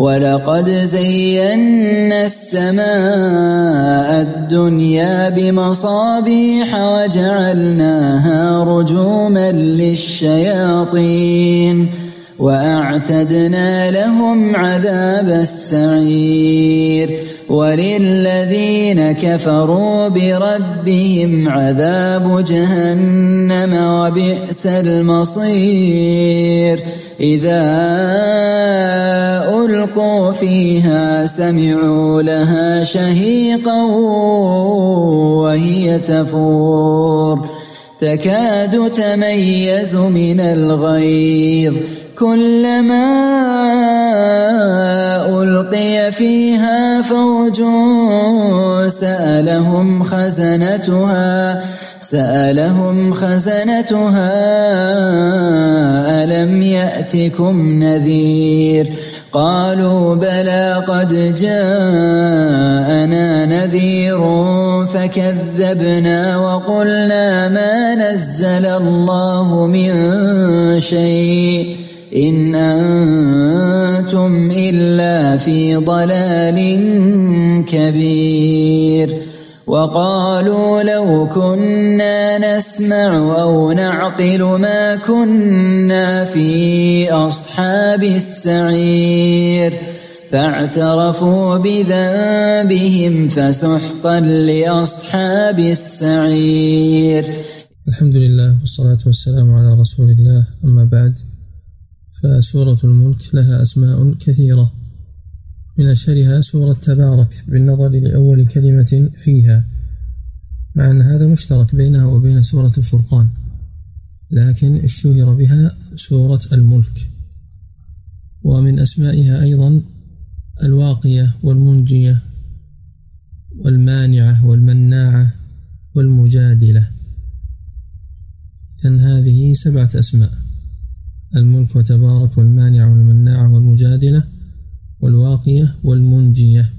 ولقد زينا السماء الدنيا بمصابيح وجعلناها رجوما للشياطين وأعتدنا لهم عذاب السعير وللذين كفروا بربهم عذاب جهنم وبئس المصير. إذا ألقوا فيها سمعوا لها شهيقا وهي تفور. تكاد تميز من الغيظ. كلما ألقي فيها فوج سألهم خزنتها سألهم خزنتها ألم يأتكم نذير؟ قالوا بلى قد جاءنا نذير فكذبنا وقلنا ما نزل الله من شيء. إن أنتم إلا في ضلال كبير. وقالوا لو كنا نسمع أو نعقل ما كنا في أصحاب السعير. فاعترفوا بذنبهم فسحقا لأصحاب السعير. الحمد لله والصلاة والسلام على رسول الله. أما بعد فسورة الملك لها أسماء كثيرة. من أشهرها سورة تبارك بالنظر لأول كلمة فيها مع أن هذا مشترك بينها وبين سورة الفرقان لكن اشتهر بها سورة الملك. ومن أسمائها أيضا الواقية والمنجية والمانعة والمناعة والمجادلة. إذن هذه سبعة أسماء. الملك وتبارك والمانعة والمناعة والمجادلة والواقية والمنجية.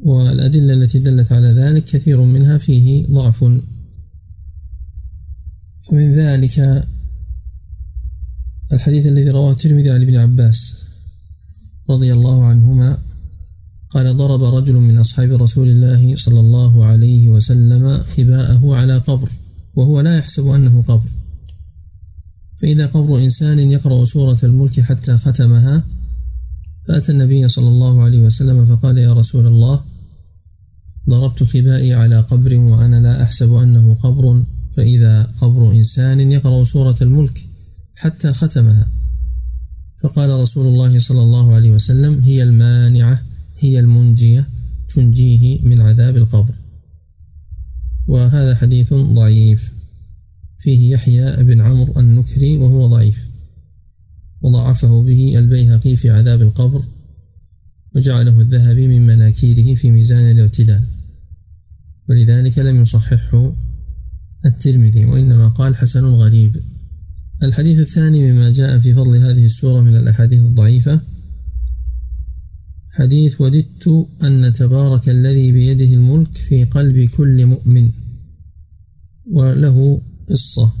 والأدلة التي دلت على ذلك كثير منها فيه ضعف. فمن ذلك الحديث الذي رواه الترمذي عن ابن عباس رضي الله عنهما قال ضرب رجل من أصحاب رسول الله صلى الله عليه وسلم خباءه على قبر وهو لا يحسب أنه قبر. فإذا قبر إنسان يقرأ سورة الملك حتى ختمها فأتى النبي صلى الله عليه وسلم فقال يا رسول الله ضربت خبائي على قبر وأنا لا أحسب أنه قبر فإذا قبر إنسان يقرأ سورة الملك حتى ختمها. فقال رسول الله صلى الله عليه وسلم هي المانعة هي المنجية تنجيه من عذاب القبر. وهذا حديث ضعيف. فيه يحيى بن عمرو النكري وهو ضعيف. وضعفه به البيهقي في عذاب القبر وجعله الذهبي من مناكيره في ميزان الاعتدال. ولذلك لم يصححه الترمذي وإنما قال حسن غريب. الحديث الثاني مما جاء في فضل هذه السورة من الأحاديث الضعيفة. حديث وددت أن تبارك الذي بيده الملك في قلب كل مؤمن وله قصة.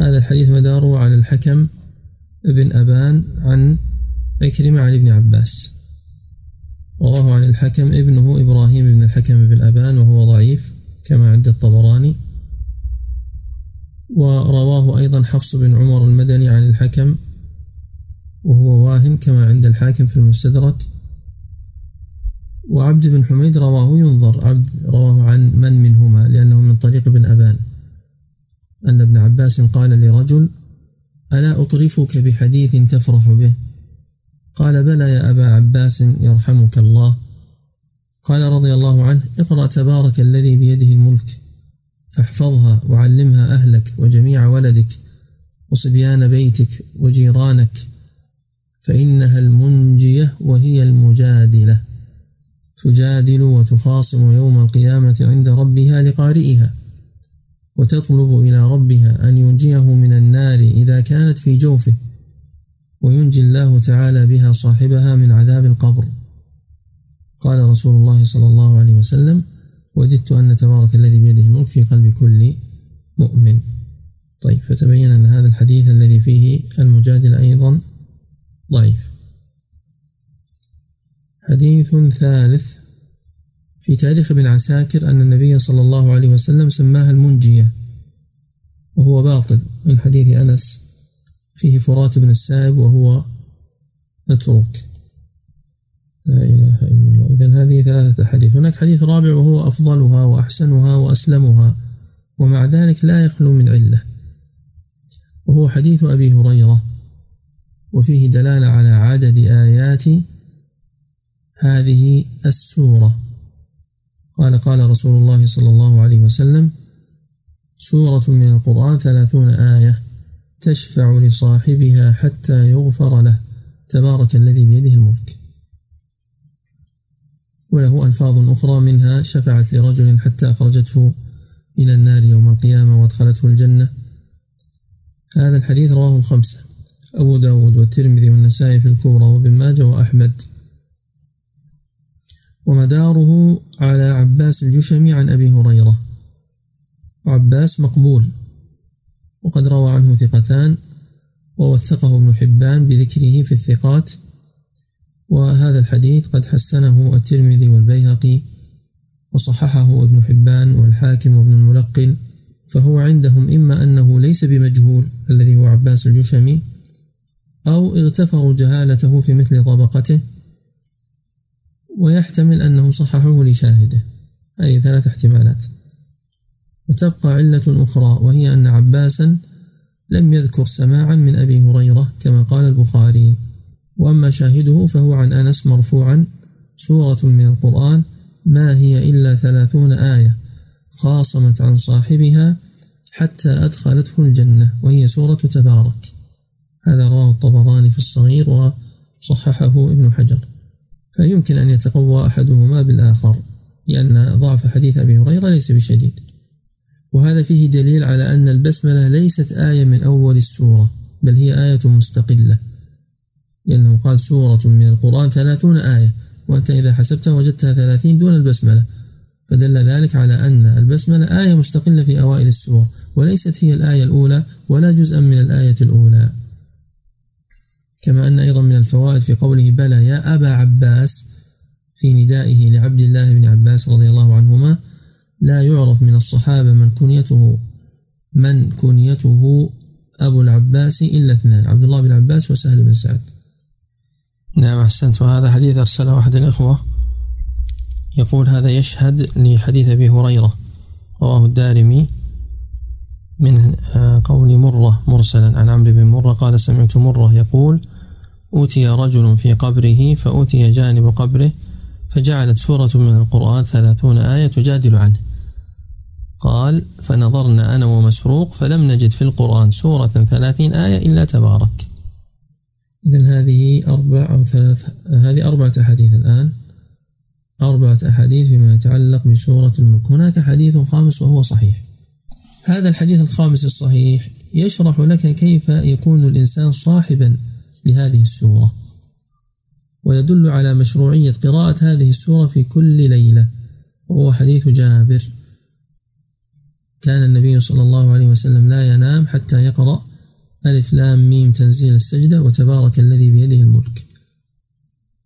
هذا الحديث مداره على الحكم ابن أبان عن عكرمة عن ابن عباس. رواه عن الحكم ابنه إبراهيم بن الحكم بن أبان وهو ضعيف كما عند الطبراني. ورواه أيضا حفص بن عمر المدني عن الحكم وهو واهم كما عند الحاكم في المستدرك. وعبد بن حميد رواه ينظر عبد رواه عن من منهما لأنه من طريق ابن أبان. أن ابن عباس قال لرجل ألا أطرفك بحديث تفرح به؟ قال بلى يا أبا عباس يرحمك الله. قال رضي الله عنه اقرأ تبارك الذي بيده الملك فاحفظها وعلمها أهلك وجميع ولدك وصبيان بيتك وجيرانك فإنها المنجية وهي المجادلة تجادل وتخاصم يوم القيامة عند ربها لقارئها. وتطلب إلى ربها أن ينجيه من النار إذا كانت في جوفه وينجي الله تعالى بها صاحبها من عذاب القبر. قال رسول الله صلى الله عليه وسلم وددت أن تبارك الذي بيده الملك في قلب كل مؤمن. طيب فتبين أن هذا الحديث الذي فيه المجادل أيضا ضعيف. حديث ثالث. في تاريخ ابن عساكر أن النبي صلى الله عليه وسلم سماها المنجية وهو باطل من حديث أنس. فيه فرات بن السائب وهو متروك. لا إله إلا الله. إذا هذه ثلاثة أحاديث. هناك حديث رابع وهو أفضلها وأحسنها وأسلمها ومع ذلك لا يخلو من علة. وهو حديث أبي هريرة وفيه دلالة على عدد آيات هذه السورة. قال قال رسول الله صلى الله عليه وسلم سورة من القرآن ثلاثون آية تشفع لصاحبها حتى يغفر له. تبارك الذي بيده الملك. وله ألفاظ أخرى منها شفعت لرجل حتى أخرجته إلى النار يوم القيامة وأدخلته الجنة. هذا الحديث رواه الخمسة. أبو داود والترمذي والنسائي في الكبرى وابن ماجه وأحمد. ومداره على عباس الجشمي عن أبي هريرة. وعباس مقبول. وقد روى عنه ثقتان ووثقه ابن حبان بذكره في الثقات. وهذا الحديث قد حسنه الترمذي والبيهقي وصححه ابن حبان والحاكم وابن الملقن. فهو عندهم إما أنه ليس بمجهول الذي هو عباس الجشمي أو اغتفروا جهالته في مثل طبقته ويحتمل أنهم صححوه لشاهده. أي ثلاث احتمالات. وتبقى علة أخرى وهي أن عباسا لم يذكر سماعا من أبي هريرة كما قال البخاري. وأما شاهده فهو عن أنس مرفوعا سورة من القرآن ما هي إلا ثلاثون آية خاصمت عن صاحبها حتى أدخلته الجنة وهي سورة تبارك. هذا رواه الطبراني في الصغير وصححه ابن حجر. فيمكن أن يتقوى أحدهما بالآخر لأن ضعف حديث أبي هريرة ليس بشديد. وهذا فيه دليل على أن البسملة ليست آية من أول السورة بل هي آية مستقلة. لأنه قال سورة من القرآن ثلاثون آية وأنت إذا حسبتها وجدتها ثلاثين دون البسملة. فدل ذلك على أن البسملة آية مستقلة في أوائل السور وليست هي الآية الأولى ولا جزءا من الآية الأولى. كما أن أيضا من الفوائد في قوله بلى يا أبا عباس في ندائه لعبد الله بن عباس رضي الله عنهما لا يعرف من الصحابة من كنيته من كنيته أبو العباس إلا اثنان عبد الله بن عباس وسهل بن سعد. نعم أحسنت. وهذا حديث أرسله أحد الإخوة. يقول هذا يشهد لحديث أبي هريرة رواه الدارمي من آه، قول مرة مرسلا عن عمرو بن مرة قال سمعت مرة يقول أوتي رجل في قبره فأوتي جانب قبره فجعلت سورة من القرآن ثلاثون آية تجادل عنه. قال فنظرنا أنا ومسروق فلم نجد في القرآن سورة ثلاثين آية إلا تبارك. إذا هذه أربع أو ثلاث هذه أربعة أحاديث الآن. أربعة أحاديث فيما يتعلق بسورة الملك. هناك حديث خامس وهو صحيح. هذا الحديث الخامس الصحيح يشرح لك كيف يكون الإنسان صاحبا لهذه السورة. ويدل على مشروعية قراءة هذه السورة في كل ليلة. وهو حديث جابر. كان النبي صلى الله عليه وسلم لا ينام حتى يقرأ ألف لام ميم تنزيل السجدة وتبارك الذي بيده الملك.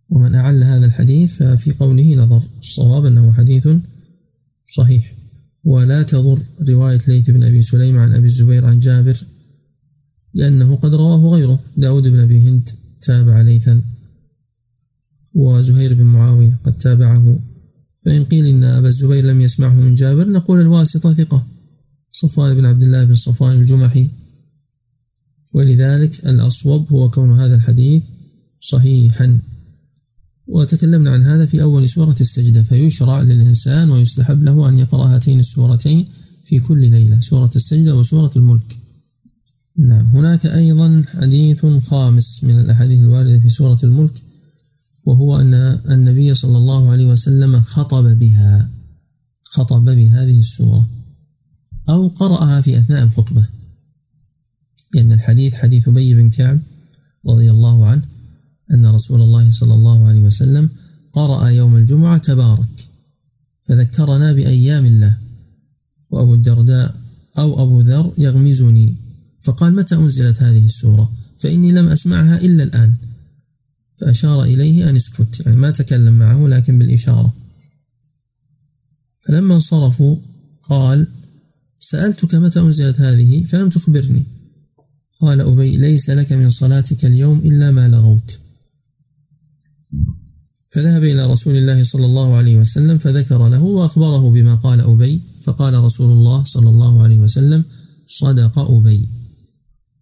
ومن أعل هذا الحديث ففي قوله نظر. الصواب أنه حديث صحيح. ولا تضر رواية ليث بن أبي سليم عن أبي الزبير عن جابر. لأنه قد رواه غيره. داود بن أبي هند تابع ليثا وزهير بن معاوية قد تابعه. فإن قيل إن أبا الزبير لم يسمعه من جابر نقول الواسطة ثقة. صفوان بن عبد الله بن صفوان الجمحي. ولذلك الأصوب هو كون هذا الحديث صحيحا. وتكلمنا عن هذا في أول سورة السجدة. فيشرع للإنسان ويستحب له أن يقرأ هاتين السورتين في كل ليلة سورة السجدة وسورة الملك. نعم. هناك أيضا حديث خامس من الأحاديث الواردة في سورة الملك وهو أن النبي صلى الله عليه وسلم خطب بها خطب بهذه السورة أو قرأها في أثناء الخطبة. لأن الحديث حديث أبي بن كعب رضي الله عنه أن رسول الله صلى الله عليه وسلم قرأ يوم الجمعة تبارك فذكرنا بأيام الله وأبو الدرداء أو أبو ذر يغمزني. فقال متى أنزلت هذه السورة؟ فإني لم أسمعها إلا الآن. فأشار إليه أن اسكت يعني ما تكلم معه لكن بالإشارة. فلما انصرفوا قال سألتك متى أنزلت هذه؟ فلم تخبرني. قال أبي ليس لك من صلاتك اليوم إلا ما لغوت. فذهب إلى رسول الله صلى الله عليه وسلم فذكر له وأخبره بما قال أبي فقال رسول الله صلى الله عليه وسلم صدق أبي.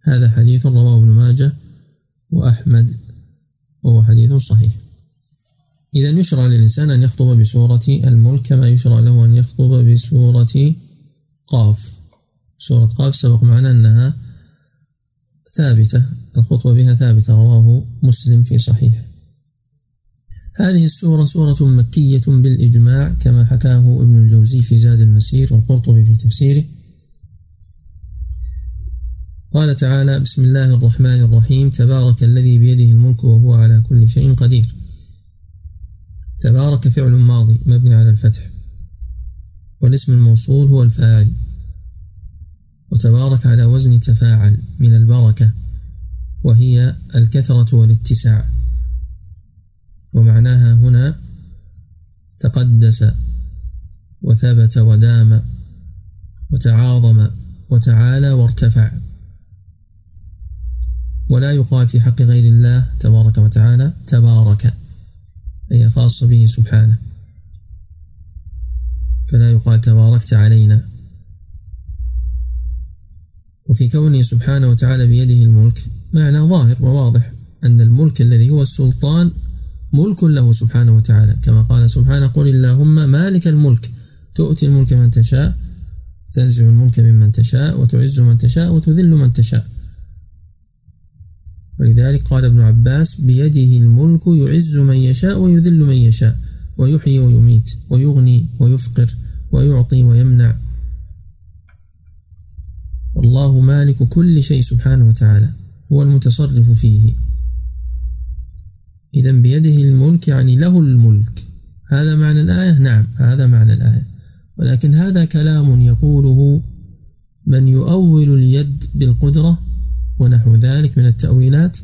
هذا حديث رواه ابن ماجه وأحمد وهو حديث صحيح. إذا يشرع للإنسان أن يخطب بسورة الملك كما يشرع له أن يخطب بسورة قاف. سورة قاف سبق معنا أنها ثابتة الخطبة بها ثابتة رواه مسلم في صحيح. هذه السورة سورة مكية بالإجماع كما حكاه ابن الجوزي في زاد المسير والقرطبي في تفسيره. قال تعالى بسم الله الرحمن الرحيم. تبارك الذي بيده الملك وهو على كل شيء قدير. تبارك فعل ماضي مبني على الفتح والاسم الموصول هو الفاعل. وتبارك على وزن تفاعل من البركة وهي الكثرة والاتساع. ومعناها هنا تقدس وثبت ودام وتعاظم وتعالى وارتفع. ولا يقال في حق غير الله تبارك وتعالى تبارك هي خاصة به سبحانه. فلا يقال تباركت علينا. وفي كونه سبحانه وتعالى بيده الملك معنى ظاهر وواضح أن الملك الذي هو السلطان ملك له سبحانه وتعالى. كما قال سبحانه قل اللهم مالك الملك تؤتي الملك من تشاء تنزع الملك ممن تشاء وتعز من تشاء وتذل من تشاء. ولذلك قال ابن عباس بيده الملك يعز من يشاء ويذل من يشاء ويحيي ويميت ويغني ويفقر ويعطي ويمنع. الله مالك كل شيء سبحانه وتعالى هو المتصرف فيه. إذا بيده الملك يعني له الملك. هذا معنى الآية؟ نعم هذا معنى الآية. ولكن هذا كلام يقوله من يؤول اليد بالقدرة ونحو ذلك من التأويلات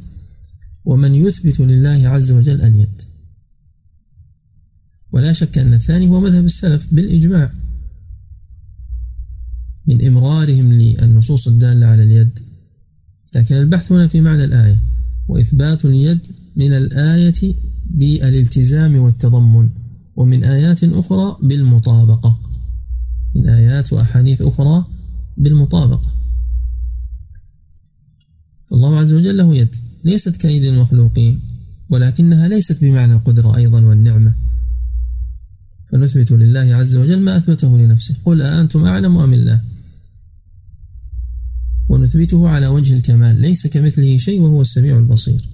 ومن يثبت لله عز وجل اليد. ولا شك أن الثاني هو مذهب السلف بالإجماع. من إمرارهم للنصوص الدالة على اليد. لكن البحث هنا في معنى الآية. وإثبات اليد من الآية بالالتزام والتضمن ومن آيات أخرى بالمطابقة. من آيات وأحاديث أخرى بالمطابقة. فالله عز وجل له يد. ليست كيد المخلوقين ولكنها ليست بمعنى القدرة أيضا والنعمة. فنثبت لله عز وجل ما أثبته لنفسه. قل أأنتم أعلم أم الله؟ ونثبته على وجه الكمال. ليس كمثله شيء وهو السميع البصير.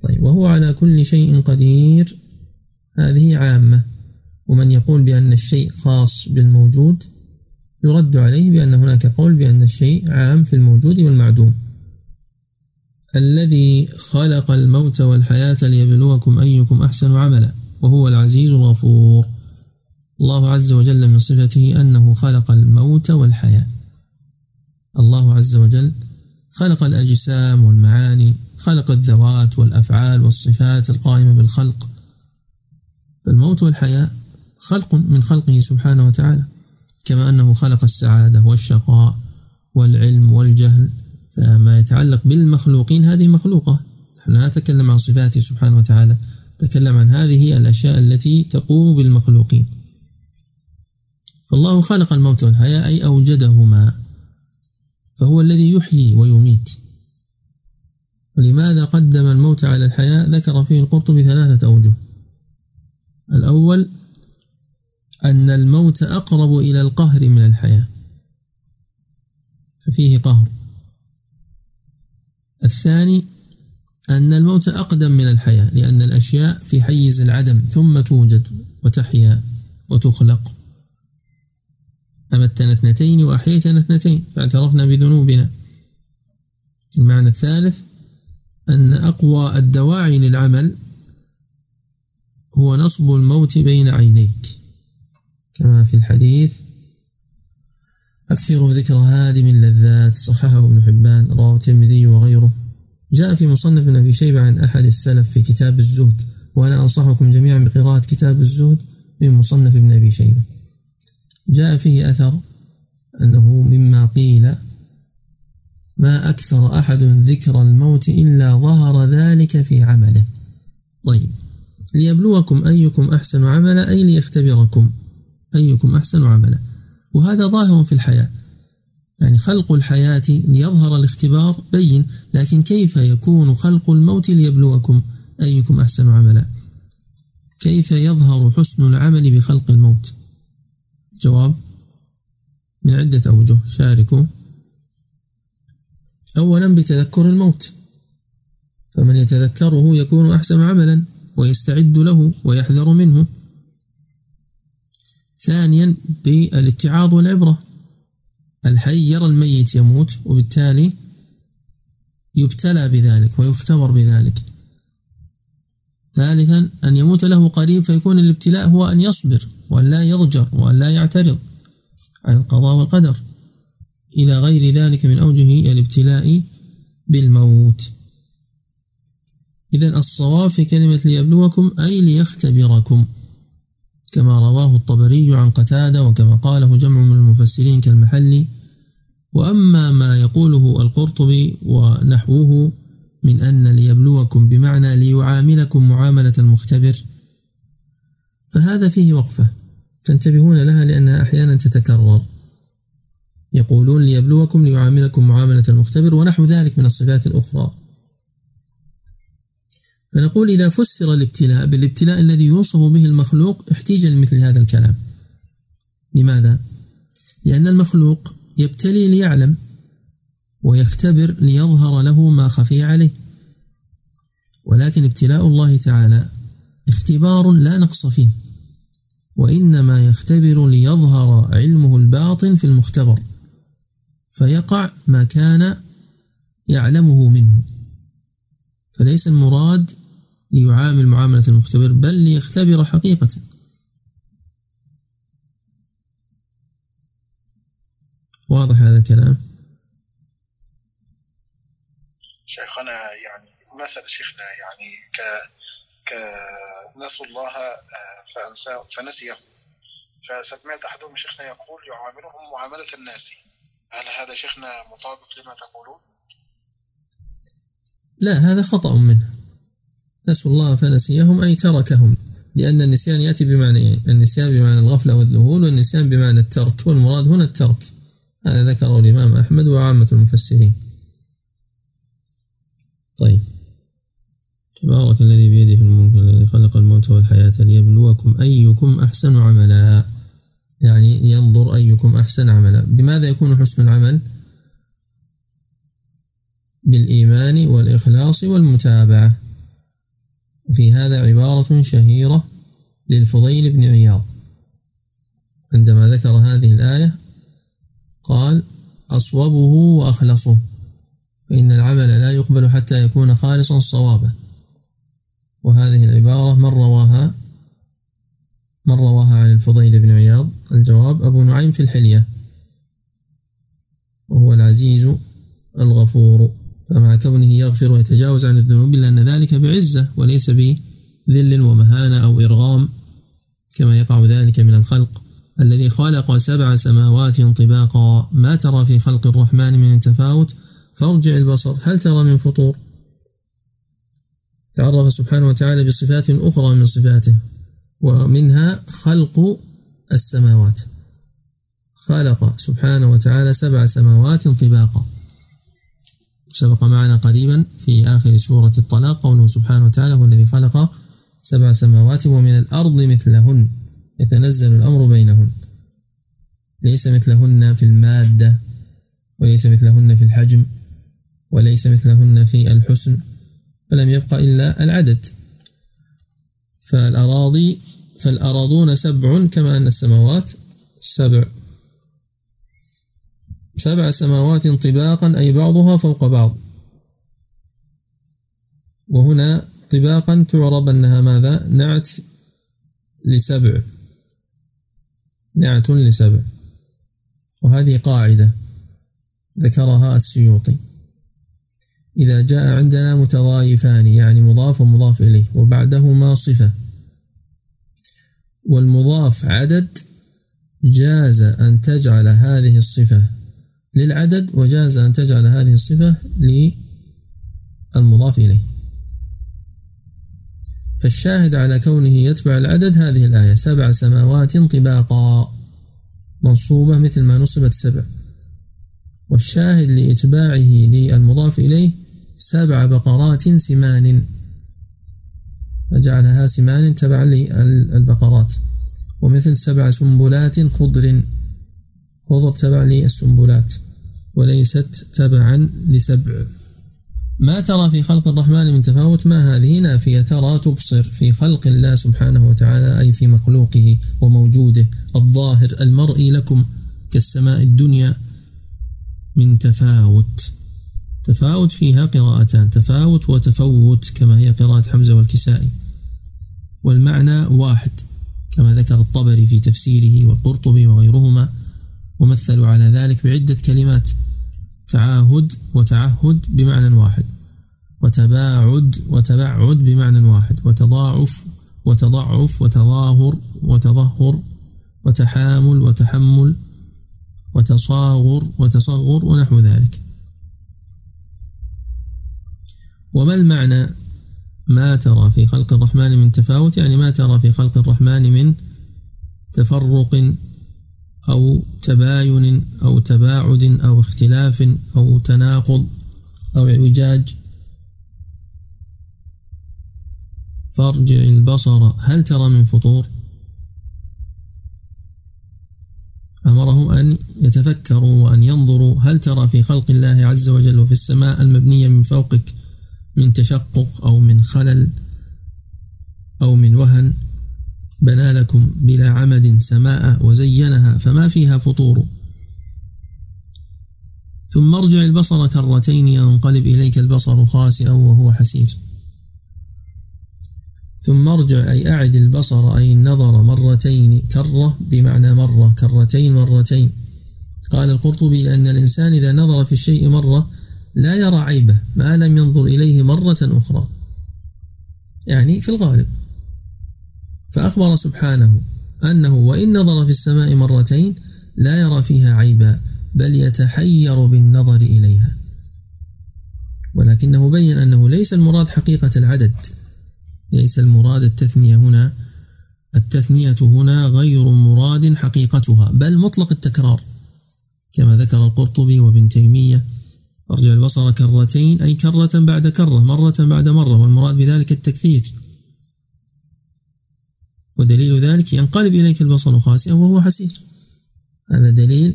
طيب وهو على كل شيء قدير. هذه عامة. ومن يقول بأن الشيء خاص بالموجود يرد عليه بأن هناك قول بأن الشيء عام في الموجود والمعدوم. الذي خلق الموت والحياة ليبلوكم أيكم أحسن عملا وهو العزيز الغفور. الله عز وجل من صفته أنه خلق الموت والحياة. الله عز وجل خلق الأجسام والمعاني خلق الذوات والأفعال والصفات القائمة بالخلق. فالموت والحياة خلق من خلقه سبحانه وتعالى. كما أنه خلق السعادة والشقاء والعلم والجهل فما يتعلق بالمخلوقين هذه مخلوقة. نحن لا نتكلم عن صفاته سبحانه وتعالى نتكلم عن هذه الأشياء التي تقوم بالمخلوقين. فالله خلق الموت والحياة أي أوجدهما فهو الذي يحيي ويميت. ولماذا قدم الموت على الحياة؟ ذكر فيه القرطبي ثلاثة أوجه. الأول أن الموت أقرب إلى القهر من الحياة. ففيه قهر. الثاني أن الموت أقدم من الحياة لأن الأشياء في حيز العدم ثم توجد وتحيا وتخلق. أمتنا اثنتين وأحييتنا اثنتين فاعترفنا بذنوبنا. المعنى الثالث أن أقوى الدواعي للعمل هو نصب الموت بين عينيك. كما في الحديث. أكثروا ذكر هادم اللذات صححه ابن حبان رواه الترمذي وغيره. جاء في مصنف ابن أبي شيبة عن أحد السلف في كتاب الزهد وأنا أنصحكم جميعا بقراءة كتاب الزهد من مصنف ابن أبي شيبة. جاء فيه أثر أنه مما قيل ما أكثر أحد ذكر الموت إلا ظهر ذلك في عمله. طيب ليبلوكم أيكم أحسن عملا أي ليختبركم؟ أيكم أحسن عملا. وهذا ظاهر في الحياة. يعني خلق الحياة ليظهر الاختبار بين لكن كيف يكون خلق الموت ليبلوكم؟ أيكم أحسن عملا. كيف يظهر حسن العمل بخلق الموت؟ جواب من عدة أوجه. شاركوا. أولا بتذكر الموت. فمن يتذكره يكون أحسن عملا ويستعد له ويحذر منه. ثانيا بالاتعاظ والعبرة. الحي يرى الميت يموت وبالتالي يبتلى بذلك ويختبر بذلك. ثالثا أن يموت له قريب فيكون الابتلاء هو أن يصبر وأن لا يضجر وأن لا يعترض عن القضاء والقدر. إلى غير ذلك من أوجه الابتلاء بالموت. إذا الصواب في كلمة ليبلوكم أي ليختبركم. كما رواه الطبري عن قتادة وكما قاله جمع من المفسرين كالمحلي وأما ما يقوله القرطبي ونحوه من أن ليبلوكم بمعنى ليعاملكم معاملة المختبر فهذا فيه وقفة. تنتبهون لها لأنها أحيانا تتكرر. يقولون ليبلوكم ليعاملكم معاملة المختبر ونحو ذلك من الصفات الأخرى. فنقول إذا فسر الابتلاء بالابتلاء الذي يوصف به المخلوق احتيج لمثل هذا الكلام. لماذا؟ لأن المخلوق يبتلي ليعلم ويختبر ليظهر له ما خفي عليه. ولكن ابتلاء الله تعالى اختبار لا نقص فيه وإنما يختبر ليظهر علمه الباطن في المختبر فيقع ما كان يعلمه منه. فليس المراد ليعامل معاملة المختبر بل ليختبر حقيقة. واضح هذا الكلام؟ شيخنا يعني مثل شيخنا يعني ك ك نسوا الله آه، فنسيه فسمعت أحدهم شيخنا يقول يعاملهم معاملة الناس. هل هذا شيخنا مطابق لما تقولون؟ لا هذا خطأ منه. نسوا الله فنسيهم أي تركهم. لأن النسيان يأتي بمعنى النسيان بمعنى الغفلة والذهول والنسيان بمعنى الترك والمراد هنا الترك. هذا ذكره الإمام أحمد وعامة المفسرين. طيب. تبارك الذي بيده الملك الذي خلق الموت والحياة ليبلوكم أيكم أحسن عملا. يعني ينظر أيكم أحسن عملا. بماذا يكون حسن العمل؟ بالإيمان والإخلاص والمتابعة. وفي هذا عبارة شهيرة للفضيل بن عياض. عندما ذكر هذه الآية قال أصوبه وأخلصه فإن العمل لا يقبل حتى يكون خالصا صوابا وهذه العبارة من رواها؟ من رواها عن الفضيل بن عياض؟ الجواب أبو نعيم في الحلية وهو العزيز الغفور. فمع كونه يغفر ويتجاوز عن الذنوب إلا أن ذلك بعزة وليس بذل ومهانة أو إرغام كما يقع ذلك من الخلق. الذي خلق سبع سماوات طباقا ما ترى في خلق الرحمن من تفاوت؟ فارجع البصر هل ترى من فطور؟ تعرف سبحانه وتعالى بصفات أخرى من صفاته ومنها خلق السماوات. خلق سبحانه وتعالى سبع سماوات طباقا. سبق معنا قريبا في آخر سورة الطلاق. قوله سبحانه وتعالى هو الذي خلق سبع سماوات ومن الأرض مثلهن يتنزل الأمر بينهن. ليس مثلهن في المادة وليس مثلهن في الحجم وليس مثلهن في الحسن فلم يبق إلا العدد. فالأراضي فالأراضون سبع كما أن السماوات سبع. سبع سماوات طباقا أي بعضها فوق بعض. وهنا طباقا تعرب أنها ماذا؟ نعت لسبع. نعت لسبع. وهذه قاعدة ذكرها السيوطي. إذا جاء عندنا متضايفان يعني مضاف ومضاف إليه وبعدهما صفة. والمضاف عدد جاز أن تجعل هذه الصفة للعدد وجاز أن تجعل هذه الصفة للمضاف إليه. فالشاهد على كونه يتبع العدد هذه الآية سبع سماوات طباقا منصوبة مثل ما نصبت سبع. والشاهد لإتباعه للمضاف إليه سبع بقرات سمان. فجعلها سمان تبعا للبقرات. ومثل سبع سنبلات خضر خضر تبع للسنبلات. وليست تبعا لسبع. ما ترى في خلق الرحمن من تفاوت؟ ما هذه نافية ترى تبصر في خلق الله سبحانه وتعالى أي في مخلوقه وموجوده الظاهر المرئي لكم كالسماء الدنيا من تفاوت. تفاوت فيها قراءتان تفاوت وتفوت كما هي قراءة حمزة والكسائي. والمعنى واحد كما ذكر الطبري في تفسيره والقرطبي وغيرهما. ومثلوا على ذلك بعدة كلمات تعاهد وتعهد بمعنى واحد وتباعد وتبعد بمعنى واحد وتضاعف وتضعف وتظاهر وتظهر وتحامل وتحمل وتصاغر وتصغر ونحو ذلك. وما المعنى ما ترى في خلق الرحمن من تفاوت؟ يعني ما ترى في خلق الرحمن من تفرق أو تباين أو تباعد أو اختلاف أو تناقض أو اعوجاج. فارجع البصر هل ترى من فطور؟ أمرهم أن يتفكروا وأن ينظروا هل ترى في خلق الله عز وجل وفي السماء المبنية من فوقك من تشقق أو من خلل أو من وهن؟ بنى لكم بلا عمد سماء وزينها فما فيها فطور. ثم ارجع البصر كرتين ينقلب إليك البصر خاسئا وهو حسير. ثم ارجع أي أعد البصر أي النظر مرتين. كرة بمعنى مرة كرتين مرتين. قال القرطبي لأن الإنسان إذا نظر في الشيء مرة لا يرى عيبه ما لم ينظر إليه مرة أخرى. يعني في الغالب. فأخبر سبحانه أنه وإن نظر في السماء مرتين لا يرى فيها عيبا بل يتحير بالنظر إليها. ولكنه بين أنه ليس المراد حقيقة العدد ليس المراد التثنية هنا التثنية هنا غير مراد حقيقتها بل مطلق التكرار كما ذكر القرطبي وابن تيمية ارجع البصر كرتين أي كرة بعد كرة مرة بعد مرة والمراد بذلك التكثير. ودليل ذلك ينقلب إليك البصر خاسئا وهو حسير. هذا دليل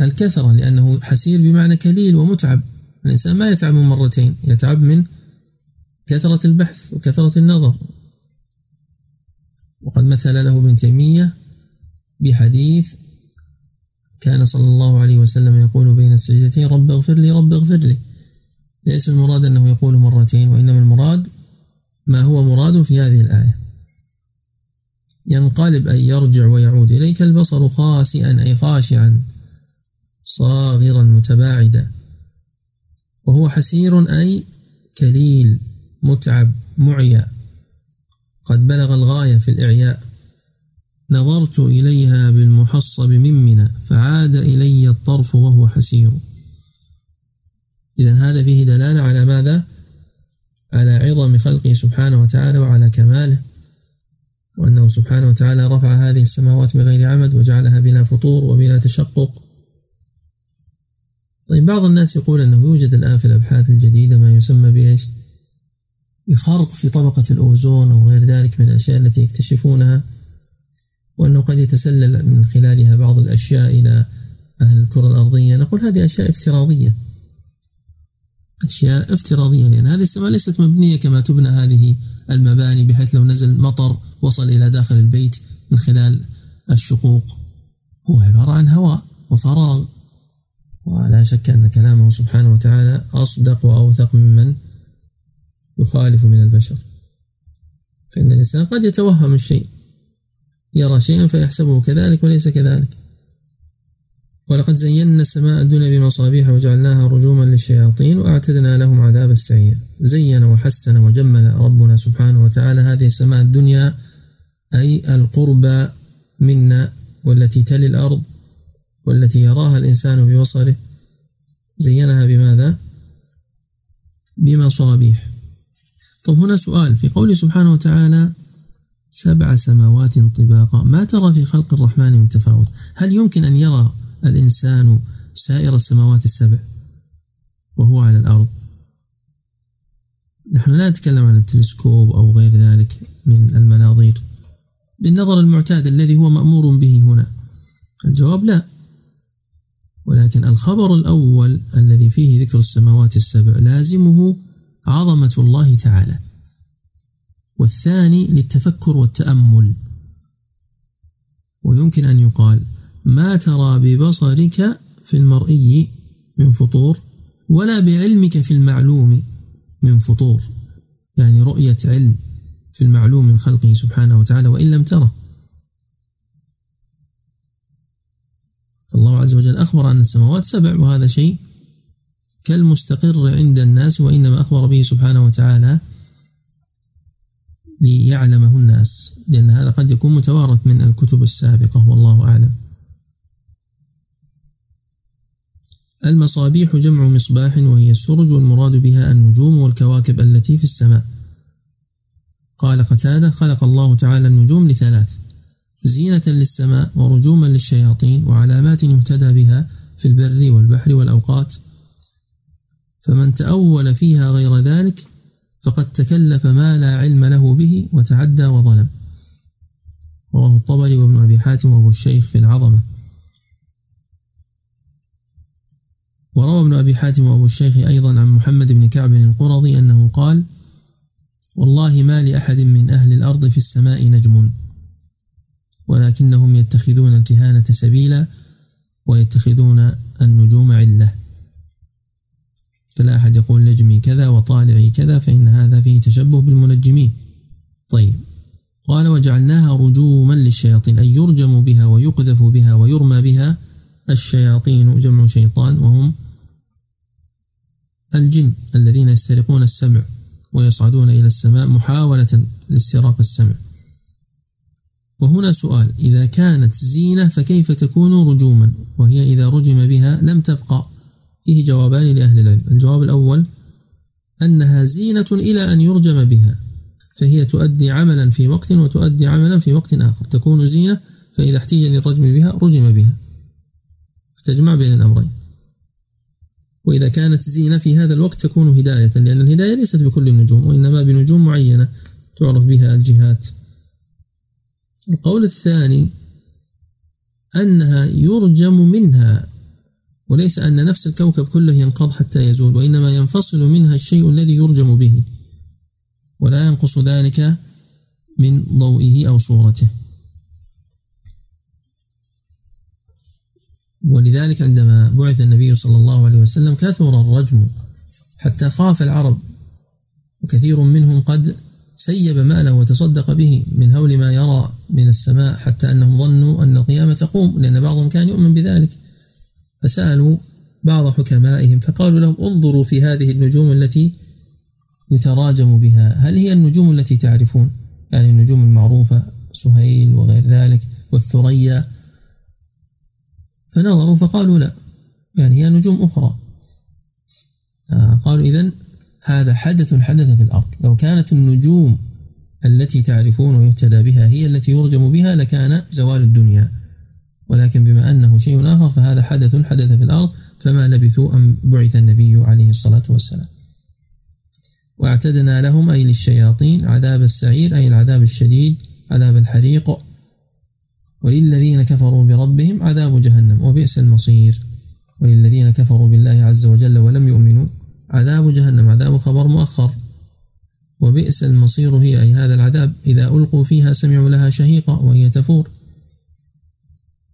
الكثرة لأنه حسير بمعنى كليل ومتعب. الإنسان ما يتعب من مرتين يتعب من كثرة البحث وكثرة النظر. وقد مثل له ابن تيمية بحديث كان صلى الله عليه وسلم يقول بين السجدتين رب اغفر لي رب اغفر لي. ليس المراد أنه يقول مرتين وإنما المراد ما هو مراد في هذه الآية. ينقلب أي يرجع ويعود إليك البصر خاسئا أي خاشعا صاغرا متباعدا. وهو حسير أي كليل متعب معيا. قد بلغ الغاية في الإعياء. نظرت إليها بالمحصب ممنا فعاد إلي الطرف وهو حسير. إذا هذا فيه دلالة على ماذا؟ على عظم خلقه سبحانه وتعالى وعلى كماله. وأنه سبحانه وتعالى رفع هذه السماوات بغير عمد وجعلها بلا فطور وبلا تشقق. طيب بعض الناس يقول أنه يوجد الآن في الأبحاث الجديدة ما يسمى بإيش؟ بخرق في طبقة الأوزون أو غير ذلك من الأشياء التي يكتشفونها وأنه قد يتسلل من خلالها بعض الأشياء إلى أهل الكرة الأرضية. نقول هذه أشياء افتراضية. أشياء افتراضية لأن هذه السماء ليست مبنية كما تبنى هذه المباني بحيث لو نزل مطر وصل إلى داخل البيت من خلال الشقوق. هو عبارة عن هواء وفراغ. ولا شك أن كلامه سبحانه وتعالى أصدق وأوثق ممن يخالف من البشر. فإن الإنسان قد يتوهم الشيء يرى شيئا فيحسبه كذلك وليس كذلك. ولقد زينا السماء الدنيا بمصابيح وجعلناها رجوما للشياطين وأعتدنا لهم عذاب السعير. زين وحسن وجمل ربنا سبحانه وتعالى هذه السماء الدنيا أي القربى منا والتي تلي الأرض والتي يراها الإنسان ببصره. زينها بماذا؟ بمصابيح. طب هنا سؤال في قوله سبحانه وتعالى سبع سماوات طباقا ما ترى في خلق الرحمن من تفاوت؟ هل يمكن أن يرى الإنسان سائر السماوات السبع وهو على الأرض. نحن لا نتكلم عن التلسكوب أو غير ذلك من المناظير بالنظر المعتاد الذي هو مأمور به هنا. الجواب لا ولكن الخبر الأول الذي فيه ذكر السماوات السبع لازمه عظمة الله تعالى والثاني للتفكر والتأمل. ويمكن أن يقال ما ترى ببصرك في المرئي من فطور ولا بعلمك في المعلوم من فطور. يعني رؤية علم في المعلوم من خلقه سبحانه وتعالى وإن لم تره. الله عز وجل أخبر أن السماوات سبع وهذا شيء كالمستقر عند الناس وإنما أخبر به سبحانه وتعالى ليعلمه الناس لأن هذا قد يكون متوارث من الكتب السابقة والله أعلم. المصابيح جمع مصباح وهي السرج والمراد بها النجوم والكواكب التي في السماء. قال قتادة خلق الله تعالى النجوم لثلاث زينة للسماء ورجوما للشياطين وعلامات يهتدى بها في البر والبحر والأوقات. فمن تأول فيها غير ذلك فقد تكلف ما لا علم له به وتعدى وظلم. رواه الطبري وابن أبي حاتم وابو الشيخ في العظمة. وروى ابن أبي حاتم وأبو الشيخ أيضا عن محمد بن كعب القرظي أنه قال والله ما لأحد من أهل الأرض في السماء نجم ولكنهم يتخذون الكهانة سبيلا ويتخذون النجوم علة. فلا أحد يقول نجمي كذا وطالعي كذا فإن هذا فيه تشبه بالمنجمين. طيب. قال وجعلناها رجوما للشياطين أي يرجم بها ويقذف بها ويرمى بها الشياطين جمع شيطان وهم الجن الذين يسترقون السمع ويصعدون إلى السماء محاولة لاستراق السمع. وهنا سؤال إذا كانت زينة فكيف تكون رجوما؟ وهي إذا رجم بها لم تبقى. فيه جوابان لأهل العلم. الجواب الأول أنها زينة إلى أن يرجم بها فهي تؤدي عملا في وقت وتؤدي عملا في وقت آخر. تكون زينة فإذا احتيج للرجم بها رجم بها. تجمع بين الأمرين. وإذا كانت زينة في هذا الوقت تكون هداية لأن الهداية ليست بكل النجوم وإنما بنجوم معينة تعرف بها الجهات. القول الثاني أنها يرجم منها وليس أن نفس الكوكب كله ينقض حتى يزول وإنما ينفصل منها الشيء الذي يرجم به ولا ينقص ذلك من ضوئه أو صورته. ولذلك عندما بعث النبي صلى الله عليه وسلم كثر الرجم حتى خاف العرب وكثير منهم قد سيب ماله وتصدق به من هول ما يرى من السماء حتى أنهم ظنوا أن القيامة تقوم لأن بعضهم كان يؤمن بذلك. فسألوا بعض حكمائهم فقالوا لهم انظروا في هذه النجوم التي يتراجم بها هل هي النجوم التي تعرفون؟ يعني النجوم المعروفة سهيل وغير ذلك والثريا فنظروا فقالوا لا. يعني هي نجوم أخرى. آه قالوا إذن هذا حدث حدث في الأرض. لو كانت النجوم التي تعرفون ويهتدى بها هي التي يرجم بها لكان زوال الدنيا. ولكن بما أنه شيء آخر فهذا حدث حدث في الأرض فما لبثوا أن بعث النبي عليه الصلاة والسلام. واعتدنا لهم أي للشياطين عذاب السعير أي العذاب الشديد عذاب الحريق وللذين كفروا بربهم عذاب جهنم وبئس المصير. وللذين كفروا بالله عز وجل ولم يؤمنوا عذاب جهنم عذاب خبر مؤخر. وبئس المصير هي أي هذا العذاب إذا ألقوا فيها سمعوا لها شهيقا وهي تفور.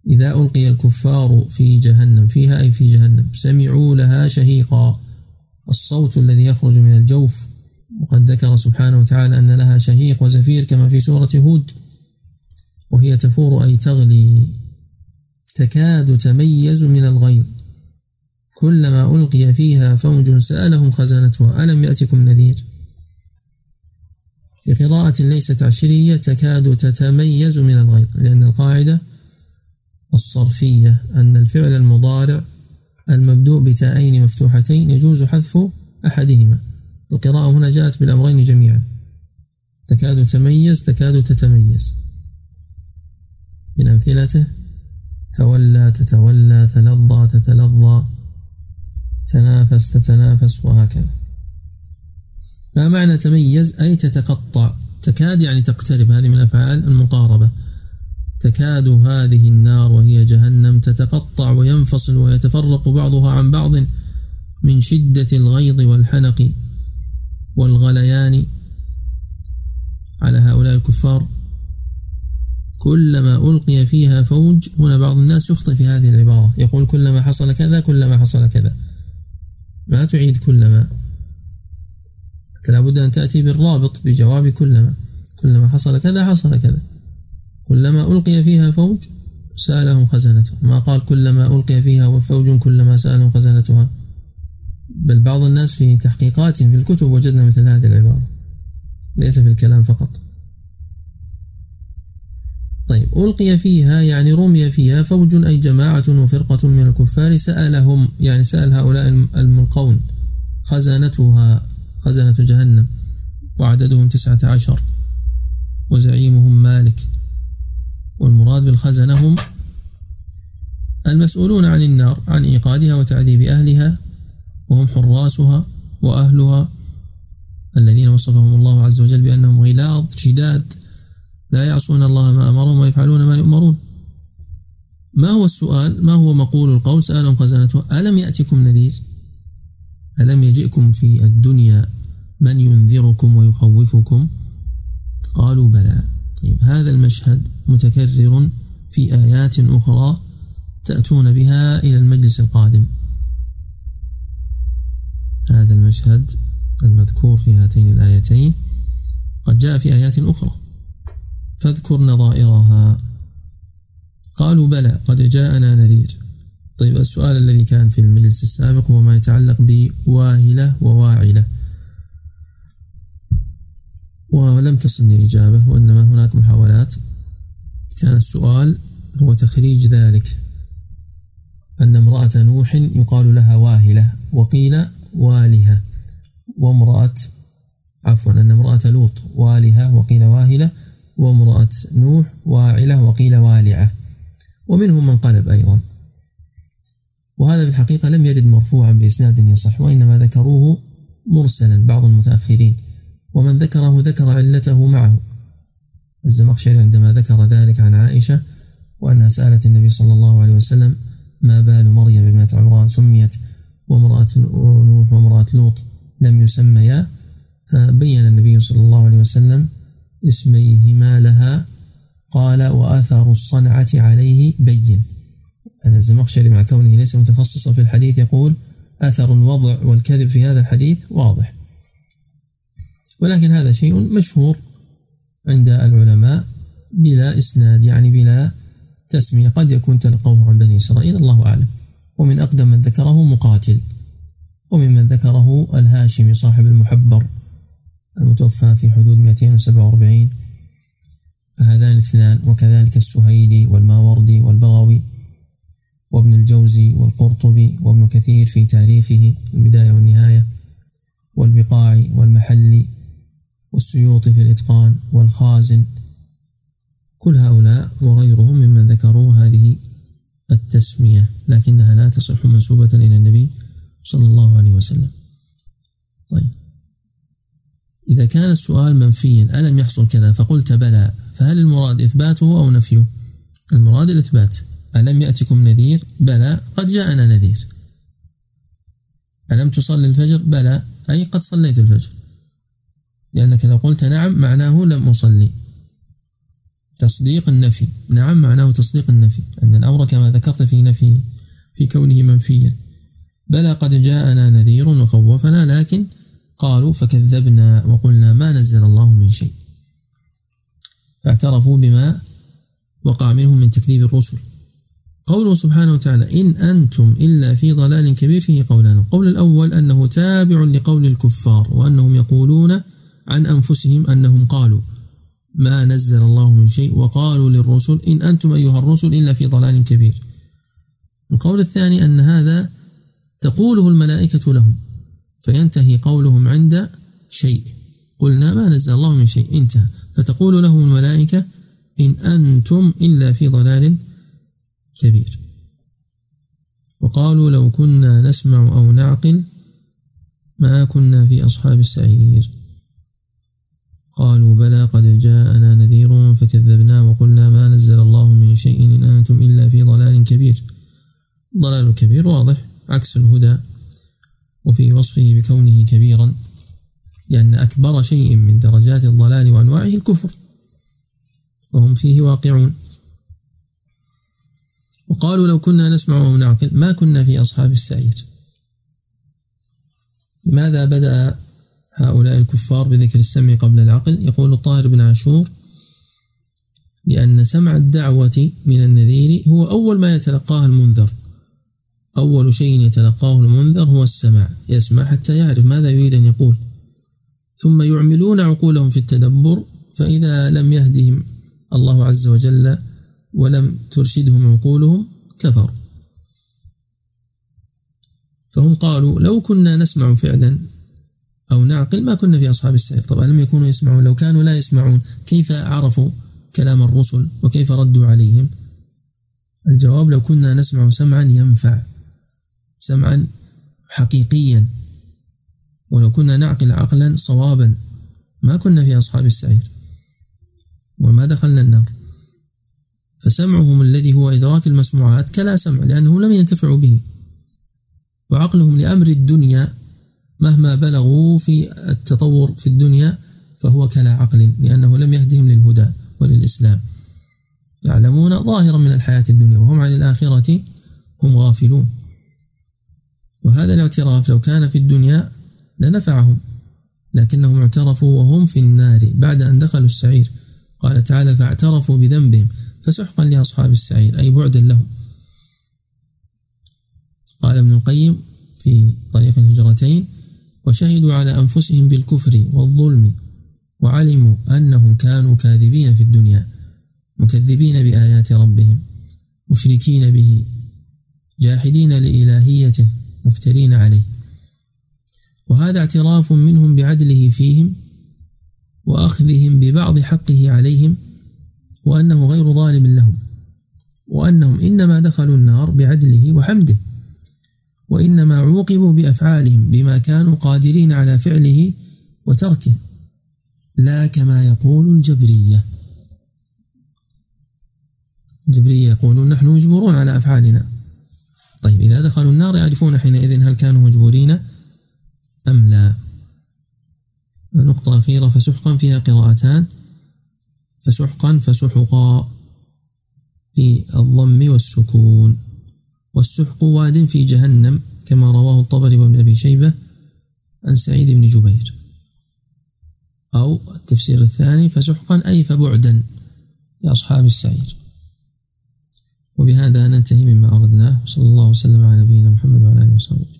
إذا ألقي الكفار في جهنم فيها أي في جهنم سمعوا لها شهيقا الصوت الذي يخرج من الجوف وقد ذكر سبحانه وتعالى أن لها شهيق وزفير كما في سورة هود. وهي تفور أي تغلي. تكاد تميز من الغيظ. كلما ألقي فيها فوج سألهم خزانتها ألم يأتكم نذير؟ في قراءة ليست عشرية تكاد تتميز من الغيظ لأن القاعدة الصرفية أن الفعل المضارع المبدوء بتاءين مفتوحتين يجوز حذف أحدهما. القراءة هنا جاءت بالأمرين جميعا. تكاد تميز تكاد تتميز. من أمثلته. تولى تتولى تلظى تتلظى تنافس تتنافس وهكذا. ما معنى تميز؟ أي تتقطع. تكاد يعني تقترب. هذه من أفعال المقاربة. تكاد هذه النار وهي جهنم تتقطع وينفصل ويتفرق بعضها عن بعض من شدة الغيظ والحنق والغليان على هؤلاء الكفار. كلما ألقي فيها فوج هنا بعض الناس يخطئ في هذه العبارة. يقول كلما حصل كذا كلما حصل كذا. ما تعيد كلما. لابد أن تأتي بالرابط بجواب كلما. كلما حصل كذا حصل كذا. كلما ألقي فيها فوج سألهم خزنتها. ما قال كلما ألقي فيها فوج كلما سألهم خزنتها. بل بعض الناس في تحقيقاتهم في الكتب وجدنا مثل هذه العبارة. ليس في الكلام فقط. ألقي فيها يعني رمي فيها فوج أي جماعة وفرقة من الكفار سألهم يعني سأل هؤلاء الملقون. خزنتها خزنة جهنم وعددهم تسعة عشر وزعيمهم مالك. والمراد بالخزنة هم المسؤولون عن النار عن إيقادها وتعذيب أهلها وهم حراسها وأهلها الذين وصفهم الله عز وجل بأنهم غلاظ شداد لا يعصون الله ما أمرهم ويفعلون ما يؤمرون. ما هو السؤال؟ ما هو مقول القول؟ سألهم خزنته. ألم يأتكم نذير؟ ألم يجئكم في الدنيا من ينذركم ويخوفكم؟ قالوا بلى. طيب هذا المشهد متكرر في آيات أخرى تأتون بها إلى المجلس القادم. هذا المشهد المذكور في هاتين الآيتين قد جاء في آيات أخرى. فاذكر نظائرها قالوا بلى قد جاءنا نذير. طيب السؤال الذي كان في المجلس السابق هو ما يتعلق بواهلة وواعلة. ولم تصلني إجابة وإنما هناك محاولات. كان السؤال هو تخريج ذلك. أن امرأة نوح يقال لها واهلة وقيل والهة. وامرأة عفوا أن امرأة لوط والهة وقيل واهلة. وامرأة نوح واعلة وقيل والعة. ومنهم من قلب أيضا. وهذا في الحقيقة لم يرد مرفوعا بإسناد يصح وإنما ذكروه مرسلا بعض المتأخرين. ومن ذكره ذكر علته معه. الزمخشري عندما ذكر ذلك عن عائشة وأنها سألت النبي صلى الله عليه وسلم ما بال مريم ابنة عمران سميت وامرأة نوح وامرأة لوط لم يسميا فبين النبي صلى الله عليه وسلم اسميهما لها قال وآثار الصنعة عليه بين. أن الزمخشري مع كونه ليس متخصصا في الحديث يقول أثر الوضع والكذب في هذا الحديث واضح. ولكن هذا شيء مشهور عند العلماء بلا إسناد يعني بلا تسمية. قد يكون تلقوه عن بني إسرائيل الله أعلم. ومن أقدم من ذكره مقاتل. وممن ذكره الهاشمي صاحب المحبر. المتوفى في حدود 247 فهذان الاثنان وكذلك السهيلي والماوردي والبغوي وابن الجوزي والقرطبي وابن كثير في تاريخه البداية والنهاية والبقاع والمحل والسيوط في الإتقان والخازن. كل هؤلاء وغيرهم ممن ذكروا هذه التسمية لكنها لا تصح منسوبة إلى النبي صلى الله عليه وسلم. طيب. إذا كان السؤال منفيا ألم يحصل كذا؟ فقلت بلى. فهل المراد إثباته أو نفيه؟ المراد الإثبات. ألم يأتكم نذير؟ بلى. قد جاءنا نذير. ألم تصلي الفجر؟ بلى. أي قد صليت الفجر. لأنك لو قلت نعم معناه لم أصلي. تصديق النفي. نعم معناه تصديق النفي. أن الأمر كما ذكرت في نفي في كونه منفيا. بلى قد جاءنا نذير وخوفنا لكن قالوا فكذبنا وقلنا ما نزل الله من شيء. فاعترفوا بما وقع منهم من تكذيب الرسل. قوله سبحانه وتعالى إن أنتم إلا في ضلال كبير فيه قولان. القول الأول أنه تابع لقول الكفار وأنهم يقولون عن أنفسهم أنهم قالوا ما نزل الله من شيء وقالوا للرسل إن أنتم أيها الرسل إلا في ضلال كبير. القول الثاني أن هذا تقوله الملائكة لهم. فينتهي قولهم عند شيء. قلنا ما نزل الله من شيء انتهى. فتقول لهم الملائكة إن أنتم إلا في ضلال كبير. وقالوا لو كنا نسمع أو نعقل ما كنا في أصحاب السعير. قالوا بلى قد جاءنا نذير فكذبنا وقلنا ما نزل الله من شيء إن أنتم إلا في ضلال كبير. ضلال كبير واضح عكس الهدى. وفي وصفه بكونه كبيرا لأن أكبر شيء من درجات الضلال وأنواعه الكفر وهم فيه واقعون. وقالوا لو كنا نسمع أو نعقل ما كنا في أصحاب السعير. لماذا بدأ هؤلاء الكفار بذكر السمع قبل العقل؟ يقول الطاهر بن عاشور لأن سمع الدعوة من النذير هو أول ما يتلقاه المنذر. أول شيء يتلقاه المنذر هو السماع يسمع حتى يعرف ماذا يريد أن يقول. ثم يعملون عقولهم في التدبر فإذا لم يهدهم الله عز وجل ولم ترشدهم عقولهم كفروا. فهم قالوا لو كنا نسمع فعلا أو نعقل ما كنا في أصحاب السعير. طبعا لم يكونوا يسمعون لو كانوا لا يسمعون كيف عرفوا كلام الرسل وكيف ردوا عليهم؟ الجواب لو كنا نسمع سمعا ينفع. سمعا حقيقيا. ولو كنا نعقل عقلا صوابا ما كنا في أصحاب السعير. وما دخلنا النار. فسمعهم الذي هو إدراك المسموعات كلا سمع لأنهم لم ينتفعوا به. وعقلهم لأمر الدنيا مهما بلغوا في التطور في الدنيا فهو كلا عقل لأنه لم يهدهم للهدى وللإسلام. يعلمون ظاهرا من الحياة الدنيا وهم عن الآخرة هم غافلون. وهذا الاعتراف لو كان في الدنيا لنفعهم لكنهم اعترفوا وهم في النار بعد أن دخلوا السعير. قال تعالى فاعترفوا بذنبهم فسحقا لأصحاب السعير أي بعدا لهم. قال ابن القيم في طريق الهجرتين وشهدوا على أنفسهم بالكفر والظلم وعلموا أنهم كانوا كاذبين في الدنيا مكذبين بآيات ربهم مشركين به جاحدين لإلهيته مفترين عليه. وهذا اعتراف منهم بعدله فيهم وأخذهم ببعض حقه عليهم وأنه غير ظالم لهم وأنهم إنما دخلوا النار بعدله وحمده وإنما عوقبوا بأفعالهم بما كانوا قادرين على فعله وتركه لا كما يقول الجبرية. الجبرية يقولون نحن مجبورون على أفعالنا. طيب إذا دخلوا النار يعرفون حينئذ هل كانوا مجبورين أم لا. نقطة أخيرة فسحقا فيها قراءتان. فسحقا فسحقا في الضم والسكون. والسحق واد في جهنم كما رواه الطبري وابن أبي شيبة عن سعيد بن جبير. أو التفسير الثاني فسحقا أي فبعدا لأصحاب السعير. وبهذا ننتهي مما أردناه وصلى الله وسلم على نبينا محمد وعلى آله وصحبه.